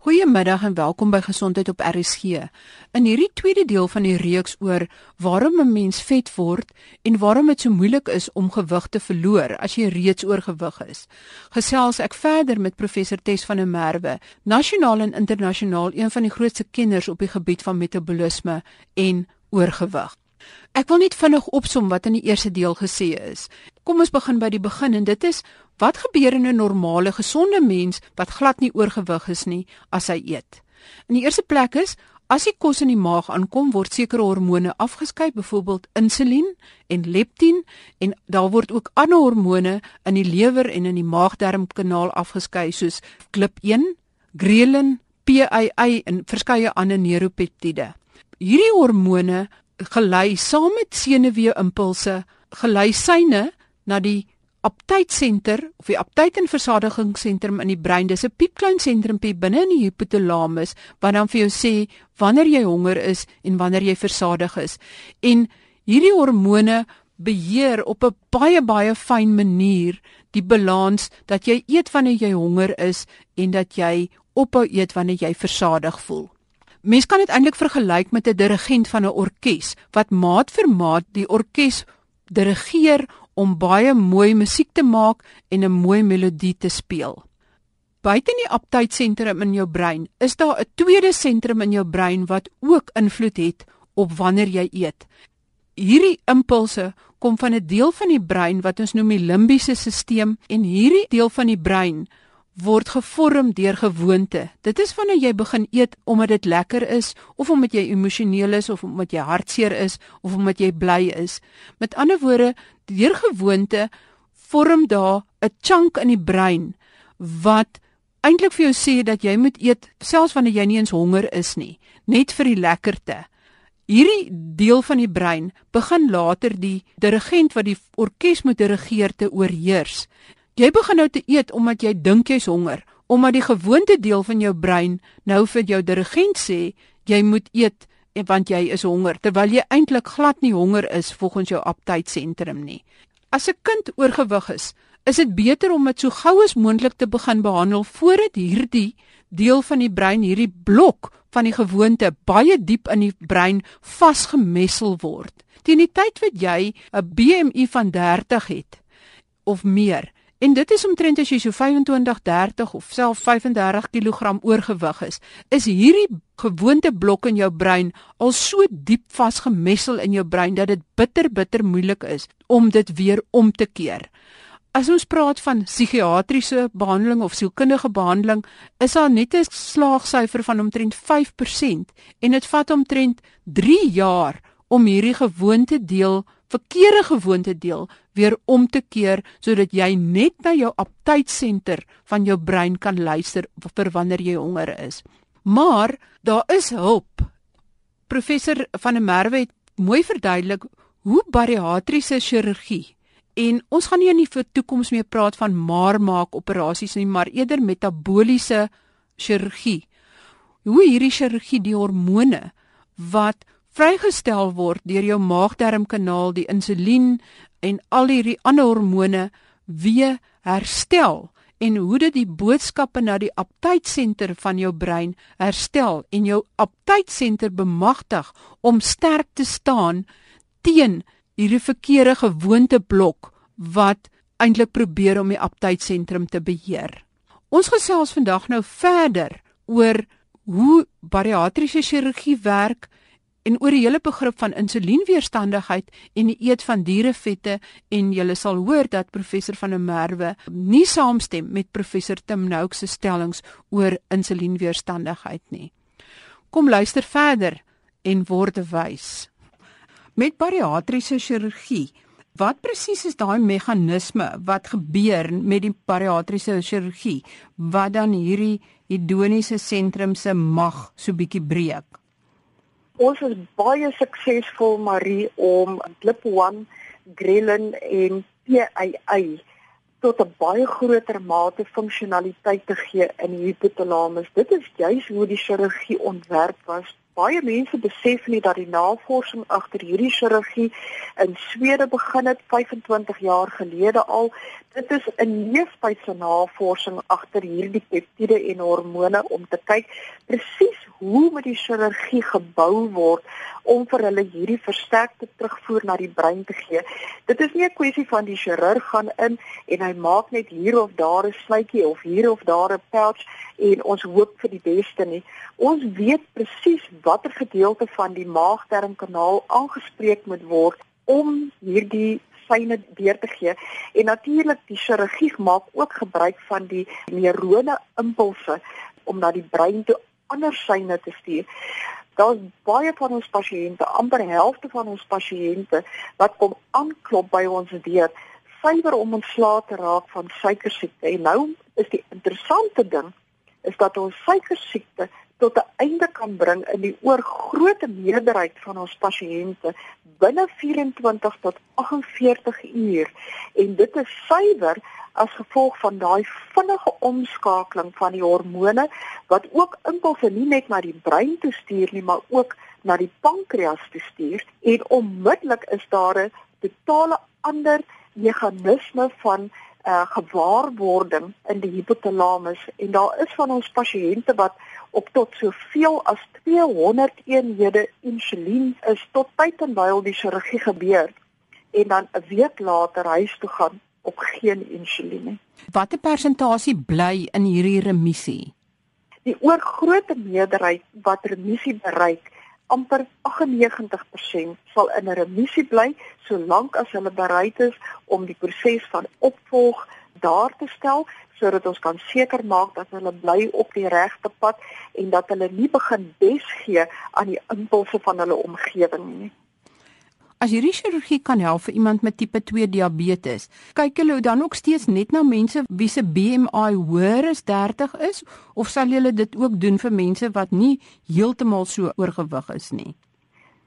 Goeiemiddag en welkom by Gesondheid op RSG. In hierdie tweede deel van die reeks oor waarom 'n mens vet word en waarom dit so moeilik is om gewig te verloor as jy reeds oorgewig is, gesels ek verder met professor Tes van der Merwe, nasionaal en internasionaal een van die grootste kenners op die gebied van metabolisme en oorgewig. Ek wil net vinnig opsom wat in die eerste deel gesê is. Kom ons begin by die begin en dit is Wat gebeur in 'n normale gesonde mens wat glad nie oorgewig is nie as hy eet? In die eerste plek is as die kos in die maag aankom, word sekere hormone afgeskei, byvoorbeeld insulien en leptin en daar word ook ander hormone in die lewer en in die maagdarmkanaal afgeskei soos GLP-1, ghrelin, PAI en verskeie ander neuropeptiede. Hierdie hormone gelei saam met senuwee-impulse gelei syne na die aptytsenter of die aptyt en versadigingssentrum in die brein. Dis 'n piepklein sentrumpie binne in die hypothalamus wat dan vir jou sê wanneer jy honger is en wanneer jy versadig is. En hierdie hormone beheer op 'n baie baie fyn manier die balans dat jy eet wanneer jy honger is en dat jy ophou eet wanneer jy versadig voel. Mens kan dit eintlik vergelyk met 'n dirigent van 'n orkes wat maat vir maat die orkes dirigeer om baie mooi musiek te maak en 'n mooi melodie te speel. Buite die aptytsentrum in jou brein is daar 'n tweede sentrum in jou brein wat ook invloed het op wanneer jy eet. Hierdie impulse kom van 'n deel van die brein wat ons noem die limbiese stelsel en hierdie deel van die brein word gevorm deur gewoonte. Dit is wanneer jy begin eet omdat dit lekker is of omdat jy emosioneel is of omdat jy hartseer is of omdat jy bly is. Met ander woorde, deur gewoonte vorm daar 'n chunk in die brein wat eintlik vir jou sê dat jy moet eet selfs wanneer jy nie eens honger is nie, net vir die lekkerte. Hierdie deel van die brein begin later die dirigent wat die orkes moet dirigeer te oorheers. Jy begin nou te eet omdat jy dink jy's honger, omdat die gewoonte deel van jou brein nou vir jou dirigent sê jy moet eet want jy is honger terwyl jy eintlik glad nie honger is volgens jou aptytsentrum nie. As 'n kind oorgewig is, is dit beter om dit so gou as moontlik te begin behandel voordat hierdie deel van die brein, hierdie blok van die gewoonte baie diep in die brein vasgemessel word. Teen die tyd wat jy 'n BMI van 30 het of meer, En dit is omtrent as jy so 25, 30 of self 35 kg oorgewig is, is hierdie gewoonte blok in jou brein al so diep vasgemessel in jou brein dat dit bitter bitter moeilik is om dit weer om te keer. As ons praat van psigiatriese behandeling of sielkundige behandeling, is daar net 'n slaagsyfer van omtrent 5% en dit vat omtrent 3 jaar om hierdie gewoonte deel verkeerde gewoonte deel weer om te keer sodat jy net na jou aptytsenter van jou brein kan luister vir wanneer jy honger is. Maar daar is hulp. Professor van der Merwe het mooi verduidelik hoe bariatriese chirurgie en ons gaan nie in die toekoms meer praat van maar maak operasies nie, maar eerder metaboliese chirurgie. Hoe hierdie chirurgie die hormone wat vrygestel word deur jou maagdarmkanaal, die insulien en al hierdie ander hormone weer herstel en hoe dit die boodskappe na die aptytsenter van jou brein herstel en jou aptytsenter bemagtig om sterk te staan teen hierdie verkeerde gewoonteblok wat eintlik probeer om die aptytsentrum te beheer. Ons gesels vandag nou verder oor hoe bariatriese chirurgie werk en oor die hele begrip van insulienweerstandigheid en die eet van dierevette en jy sal hoor dat professor van der Merwe nie saamstem met professor Tim Noakes se stellings oor insulienweerstandigheid nie. Kom luister verder en word wys. Met bariatriese chirurgie, wat presies is daai meganisme wat gebeur met die bariatriese chirurgie wat dan hierdie hedoniese sentrum se mag so bietjie breek? Ons is baie suksesvol Marie om GLP-1, ghrelin en PAI tot 'n baie groter mate funksionaliteit te gee in die hypothalamus. Dit is juis hoe die chirurgie ontwerp was baie mense besef nie dat die navorsing agter hierdie chirurgie in Swede begin het 25 jaar gelede al. Dit is 'n neefbytse navorsing agter hierdie peptiede en hormone om te kyk presies hoe met die chirurgie gebou word om vir hulle hierdie versterkte terugvoer na die brein te gee. Dit is nie 'n kwessie van die chirurg gaan in en hy maak net hier of daar 'n slytjie of hier of daar 'n pelts en ons hoop vir die beste nie. Ons weet presies watter gedeelte van die maagdarmkanaal aangespreek moet word om hierdie syne deur te gee. En natuurlik die chirurgie maak ook gebruik van die neurone impulse om na die brein toe ander syne te stuur. Daar's baie van ons pasiënte, amper helfte van ons pasiënte wat kom aanklop by ons deur suiwer om ontslae te raak van suikersiekte. En nou is die interessante ding is dat ons suikersiekte tot 'n einde kan bring in die oorgrootste meerderheid van ons pasiënte binne 24 tot 48 uur. En dit is suiwer as gevolg van daai vinnige omskakeling van die hormone wat ook impulse nie net na die brein toe stuur nie maar ook na die pankreas toe stuur. En onmiddellik is daar 'n totale ander meganisme van uh, gewaarwording in die hypothalamus en daar is van ons pasiënte wat op tot soveel as 200 eenhede insulien is tot tyd en wyl die chirurgie gebeur en dan 'n week later huis toe gaan op geen insulien nie. Watter persentasie bly in hierdie remissie? Die oorgrootste meerderheid wat remissie bereik, amper 98% sal in 'n remissie bly solank as hulle bereid is om die proses van opvolg daar te stel sodat ons kan seker maak dat hulle bly op die regte pad en dat hulle nie begin besgee aan die impulse van hulle omgewing nie. As hierdie chirurgie kan help vir iemand met tipe 2 diabetes, kyk julle dan ook steeds net na mense wie se BMI hoër as 30 is of sal julle dit ook doen vir mense wat nie heeltemal so oorgewig is nie?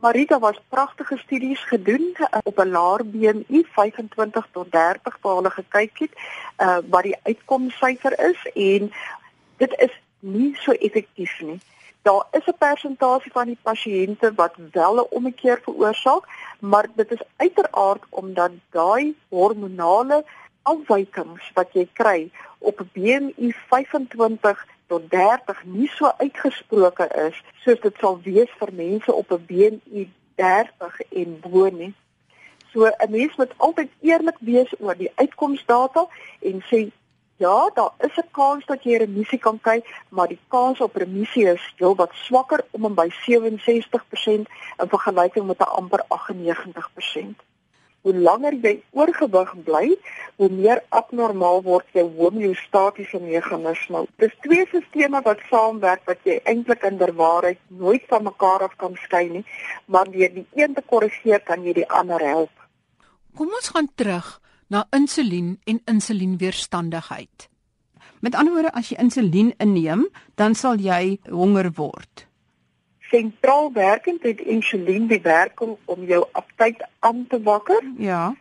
Marita was pragtige studies gedoen uh, op 'n laer BMI 25 tot 30 waar hulle gekyk het uh, wat die uitkomsyfer is en dit is nie so effektief nie. Daar is 'n persentasie van die pasiënte wat wel 'n ommekeer veroorsaak, maar dit is uiteraard omdat daai hormonale afwykings wat jy kry op BMI 25 tot 30 nie so uitgesproke is soos dit sal wees vir mense op 'n BMI 30 en bo nie. So 'n mens moet altyd eerlik wees oor die uitkomsdata en sê Ja, daar is 'n kans dat jy remissie kan kry, maar die kans op remissie is heel wat swakker om en by 67% in vergelyking met amper 98%. Hoe langer jy oorgewig bly, hoe meer abnormaal word jou homeostatiese meganisme. Dis twee sisteme wat saamwerk wat jy eintlik in der waarheid nooit van mekaar af kan skei nie, maar deur die een te korrigeer kan jy die ander help. Kom ons gaan terug na insulien en insulienweerstandigheid. Met ander woorde, as jy insulien inneem, dan sal jy honger word. Sentraal werkend het insulien die werking om jou aptyt aan te wakker. Ja.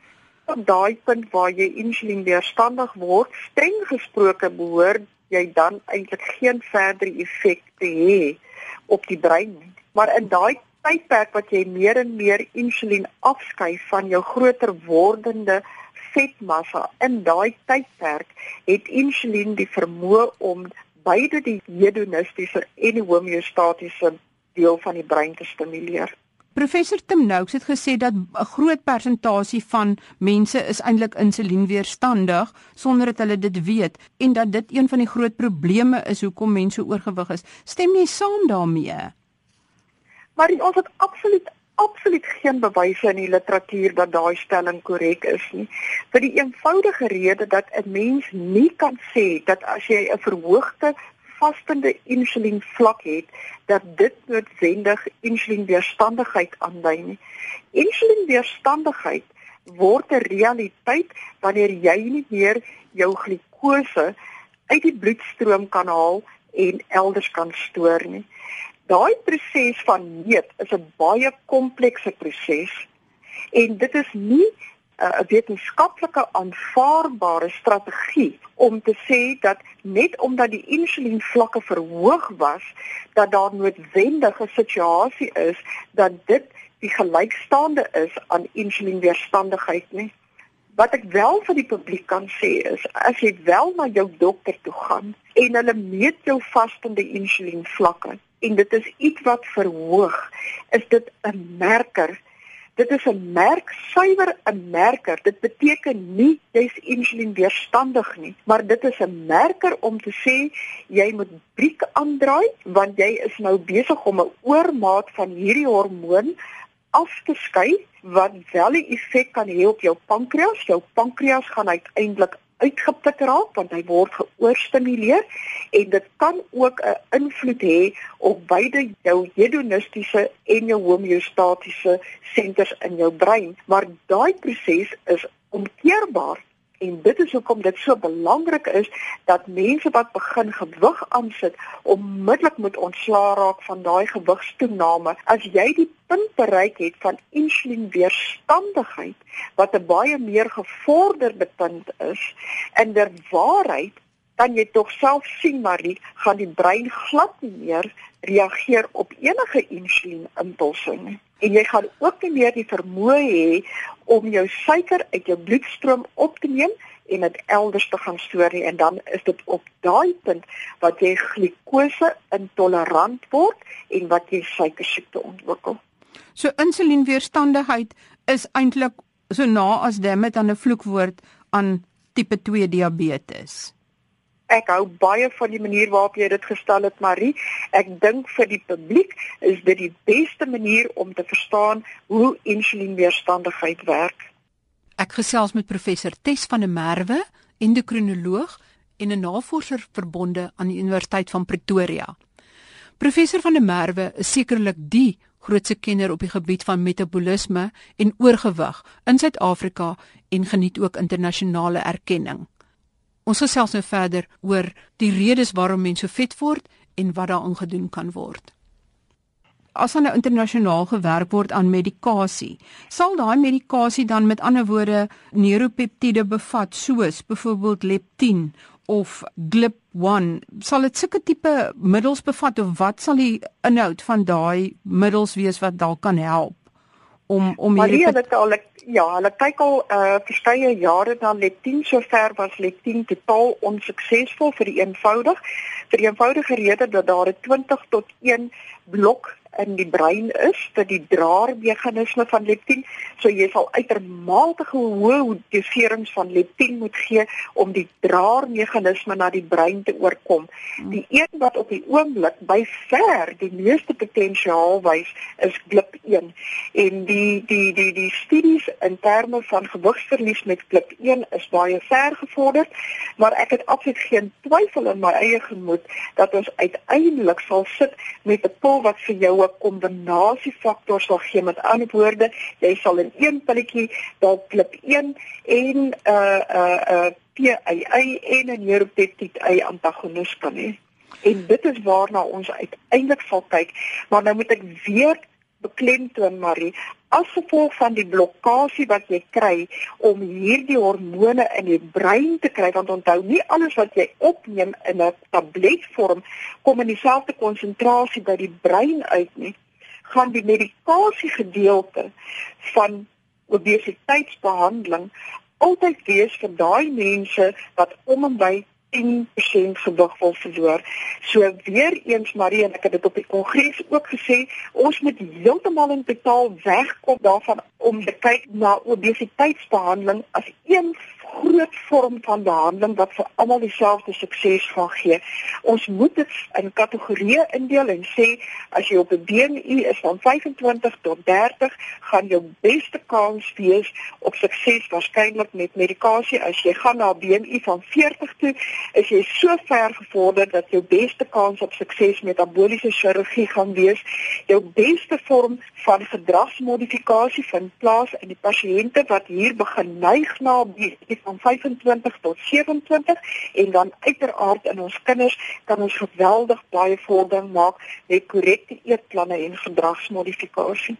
Op daai punt waar jy insulienweerstandig word, streng gesproke behoort jy dan eintlik geen verdere effek te hê op die brein nie. Maar in daai tydperk wat jy meer en meer insulien afskei van jou groter wordende vetmassa in daai tydperk het insulien die vermoë om beide die hedonistiese en die homeostatiese deel van die brein te stimuleer. Professor Tim Noakes het gesê dat 'n groot persentasie van mense is eintlik insulienweerstandig sonder dat hulle dit weet en dat dit een van die groot probleme is hoekom mense oorgewig is. Stem jy saam daarmee? Maar ons het absoluut absoluut geen bewyse in die literatuur dat daai stelling korrek is nie. Vir die eenvoudige rede dat 'n mens nie kan sê dat as jy 'n verhoogde vastende insulien vlak het, dat dit noodwendig insulienweerstandigheid aandui nie. Insulienweerstandigheid word 'n realiteit wanneer jy nie meer jou glikose uit die bloedstroom kan haal en elders kan stoor nie. Daai proses van meet is 'n baie komplekse proses en dit is nie 'n wetenskaplike aanvaarbare strategie om te sê dat net omdat die insulienvlakke verhoog was, dat daar noodwendig 'n situasie is dat dit die gelykstaande is aan insulienweerstandigheid nie. Wat ek wel vir die publiek kan sê is as jy wel na jou dokter toe gaan en hulle meet jou vastende insulienvlakke en dit is iets wat verhoog, is dit 'n merker. Dit is 'n merk, suiwer 'n merker. Dit beteken nie jy's insulienweerstandig nie, maar dit is 'n merker om te sê jy moet briek aandraai want jy is nou besig om 'n oormaat van hierdie hormoon af te skei wat wel 'n effek kan hê op jou pankreas. Jou pankreas gaan uiteindelik uitgeput raak want hy word geoorstimuleer en dit kan ook 'n invloed hê op beide jou hedonistiese en jou homeostatiese senters in jou brein. Maar daai proses is omkeerbaar En dit is hoekom dit so belangrik is dat mense wat begin gewig aansit onmiddellik moet ontslaa raak van daai gewigstoename. As jy die punt bereik het van insulienweerstandigheid wat 'n baie meer gevorderde punt is, in der waarheid kan jy tog self sien Marie, gaan die brein glad nie meer reageer op enige insulienimpulse nie en jy gaan ook nie meer die vermoë hê om jou suiker uit jou bloedstroom op te neem en dit elders te gaan stoor nie en dan is dit op daai punt wat jy glikose intolerant word en wat jy suiker siekte ontwikkel. So insulienweerstandigheid is eintlik so na as dit dan 'n vloekwoord aan tipe 2 diabetes ek hou baie van die manier waarop jy dit gestel het Marie. Ek dink vir die publiek is dit die beste manier om te verstaan hoe insulienweerstandigheid werk. Ek gesels met professor Tes van der Merwe, endokrinoloog en 'n navorser verbonde aan die Universiteit van Pretoria. Professor van der Merwe is sekerlik die grootste kenner op die gebied van metabolisme en oorgewig in Suid-Afrika en geniet ook internasionale erkenning. Ons gesels nou verder oor die redes waarom mense so vet word en wat daaraan gedoen kan word. As dan nou internasionaal gewerk word aan medikasie, sal daai medikasie dan met ander woorde neuropeptiede bevat soos byvoorbeeld leptin of GLP-1, sal dit sulke tipe middels bevat of wat sal die inhoud van daai middels wees wat dalk kan help om om hierdie dit al ja, hulle kyk al uh verskeie jare na leptin sover was leptin totaal onsuksesvol vir die eenvoudig vir die eenvoudige rede dat daar 'n 20 tot 1 blok in die brein is vir die draermeganisme van leptin. So jy sal uitermate hoë doserings van leptin moet gee om die draermeganisme na die brein te oorkom. Die een wat op die oomblik by ver die meeste potensiaal wys is GLP-1 en die die die die studies in terme van gewigsverlies met GLP-1 is baie ver gevorder, maar ek het absoluut geen twyfel in my eie gemoed dat ons uiteindelik sal sit met 'n pil wat vir jou 'n kombinasiefaktor sal gee met ander woorde, jy sal in een pilletjie dalk klip 1 en 'n uh, 'n uh, uh, PAI en 'n neuropeptide A antagonis kan hê. En dit is waarna ons uiteindelik sal kyk, maar nou moet ek weer beklemtoon Marie as gevolg van die blokkade wat jy kry om hierdie hormone in die brein te kry want onthou nie alles wat jy opneem in 'n tabletvorm kom in dieselfde konsentrasie by die brein uit nie gaan die medikasie gedeelte van obesiteitsbehandeling altyd wees vir daai mense wat om en by 10% gewig wil verloor. So weer eens Marie en ek het dit op die kongres ook gesê, ons moet heeltemal in totaal wegkom daarvan om te kyk na obesiteitsbehandeling as een groot vorm van behandeling wat vir almal dieselfde sukses gaan gee. Ons moet dit in kategorieë indeel en sê as jy op 'n BMI is van 25 tot 30, gaan jou beste kans wees op sukses waarskynlik met medikasie. As jy gaan na 'n BMI van 40 toe, is jy so ver gevorder dat jou beste kans op sukses met metaboliese chirurgie gaan wees. Jou beste vorm van gedragsmodifikasie vind plaas in die pasiënte wat hier begin neig na BMI van 25 tot 27 en dan uiteraard in ons kinders kan ons geweldig baie vordering maak met korrekte eetplanne en gedragsmodifikasie.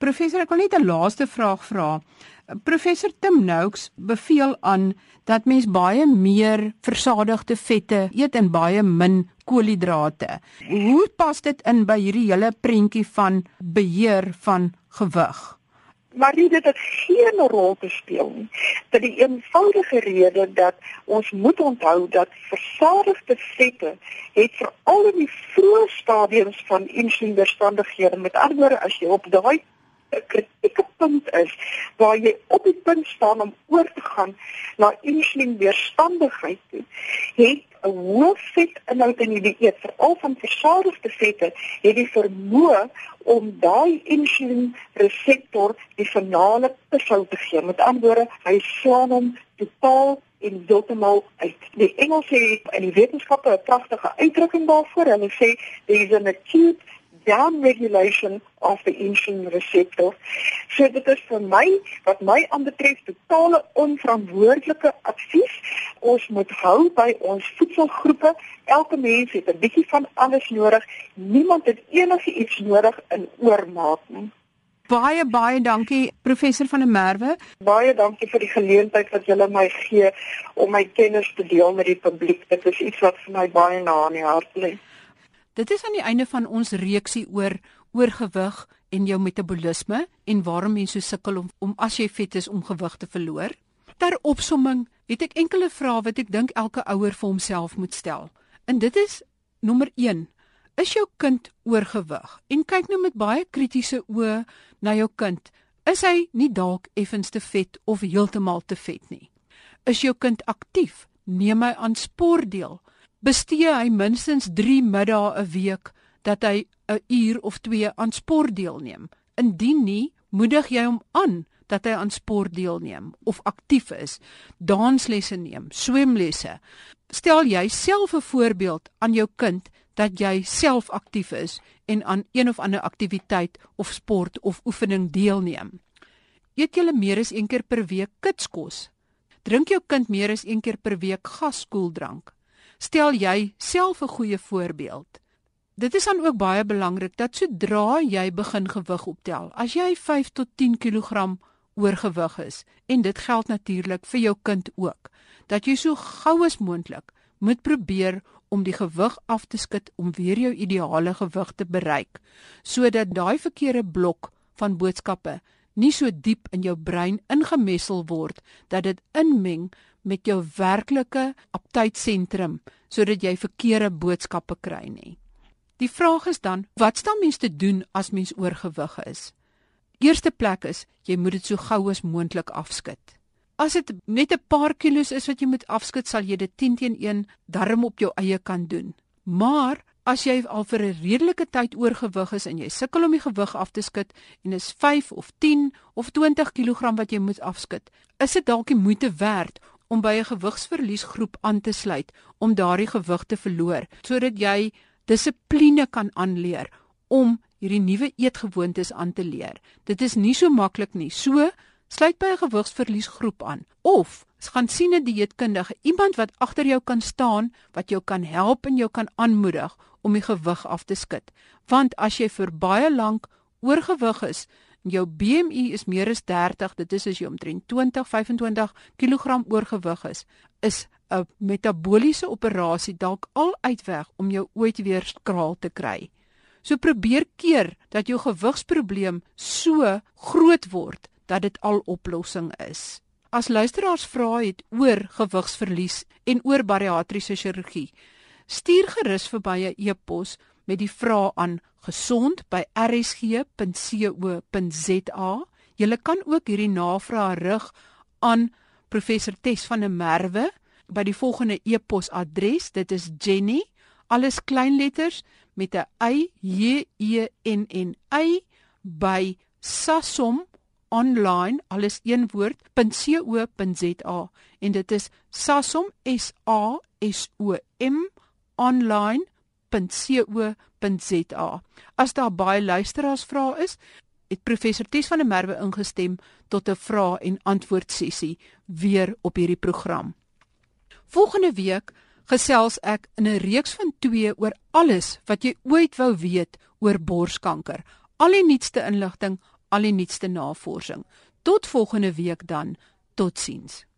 Professor, ek wil net 'n laaste vraag vra. Professor Tim Noakes beveel aan dat mens baie meer versadigde vette eet en baie min koolhidrate. Hoe pas dit in by hierdie hele prentjie van beheer van gewig? Maar dit het geen rol te speel nie. Vir die eenvoudige rede dat ons moet onthou dat versadigde vette het veral in die vroeë stadiums van insulienweerstandighede met ander woorde as jy op daai kritieke punt is waar jy op die punt staan om oor te gaan na insulienweerstandigheid toe, het 'n hoë vetinhoud in die dieet, veral van versadigde vette, het die vermoë om daai insulien reseptor die finale pushou te gee. Met ander woorde, hy slaan hom totaal en heeltemal uit. Die Engelse het in die wetenskappe 'n pragtige uitdrukking daarvoor. Hulle sê there is an acute down regulation of the insulin receptor. So dit is vir my wat my aanbetref totale onverantwoordelike advies. Ons moet hou by ons voedselgroepe. Elke mens het 'n bietjie van alles nodig. Niemand het enige iets nodig in oormaat nie. Baie baie dankie professor van der Merwe. Baie dankie vir die geleentheid wat julle my gee om my kennis te deel met die publiek. Dit is iets wat vir my baie na in die hart lê. Dit is aan die einde van ons reeksie oor oorgewig en jou metabolisme en waarom mense so sukkel om om as jy vet is om gewig te verloor. Ter opsomming het ek enkele vrae wat ek dink elke ouer vir homself moet stel. En dit is nommer 1. Is jou kind oorgewig? En kyk nou met baie kritiese oë na jou kind. Is hy nie dalk effens te vet of heeltemal te vet nie? Is jou kind aktief? Neem hy aan sport deel? Bestee hy minstens 3 middae 'n week dat hy 'n uur of 2 aan sport deelneem. Indien nie, moedig jy hom aan dat hy aan sport deelneem of aktief is, danslesse neem, swemlesse. Stel jy self 'n voorbeeld aan jou kind dat jy self aktief is en aan een of ander aktiwiteit of sport of oefening deelneem. Eet jy meer as een keer per week kitskos? Drink jou kind meer as een keer per week gaskoeldrank? Stel jy self 'n goeie voorbeeld. Dit is dan ook baie belangrik dat sodra jy begin gewig optel, as jy 5 tot 10 kg oorgewig is en dit geld natuurlik vir jou kind ook, dat jy so gou as moontlik moet probeer om die gewig af te skud om weer jou ideale gewig te bereik, sodat daai verkeerde blok van boodskappe nie so diep in jou brein ingemessel word dat dit inmeng met jou werklike aptydsentrum sodat jy verkeerde boodskappe kry nie. Die vraag is dan, wat staan mens te doen as mens oorgewig is? Eerste plek is jy moet dit so gou as moontlik afskud. As dit net 'n paar kilos is wat jy moet afskud, sal jy dit 10 teen 1 darm op jou eie kan doen. Maar as jy al vir 'n redelike tyd oorgewig is en jy sukkel om die gewig af te skud en is 5 of 10 of 20 kg wat jy moet afskud, is dit dalk die moeite werd om by 'n gewigsverliesgroep aan te sluit om daardie gewig te verloor sodat jy dissipline kan aanleer om hierdie nuwe eetgewoontes aan te leer. Dit is nie so maklik nie. So sluit by 'n gewigsverliesgroep aan of gaan sien 'n dieetkundige, iemand wat agter jou kan staan, wat jou kan help en jou kan aanmoedig om die gewig af te skud. Want as jy vir baie lank oorgewig is, jou BMI is meer as 30, dit is as jy omtrent 20, 25 kg oorgewig is, is 'n metabooliese operasie dalk al uitweg om jou ooit weer skraal te kry. So probeer keer dat jou gewigsprobleem so groot word dat dit al oplossing is. As luisteraars vra het oor gewigsverlies en oor bariatriese chirurgie, stuur gerus verby 'n e-pos met die vraag aan gesond@rsg.co.za. Jy kan ook hierdie navraag rig aan professor Tes van der Merwe by die volgende e-posadres. Dit is Jenny alles kleinletters met 'n y j e n n y by sasom online alles een woord .co.za en dit is sasom s a s o m online www.co.za. As daar baie luisteraars vra is, het professor Tes van der Merwe ingestem tot 'n vrae en antwoord sessie weer op hierdie program. Volgende week gesels ek in 'n reeks van 2 oor alles wat jy ooit wou weet oor borskanker. Al die nuutste inligting, al die nuutste navorsing. Tot volgende week dan. Totsiens.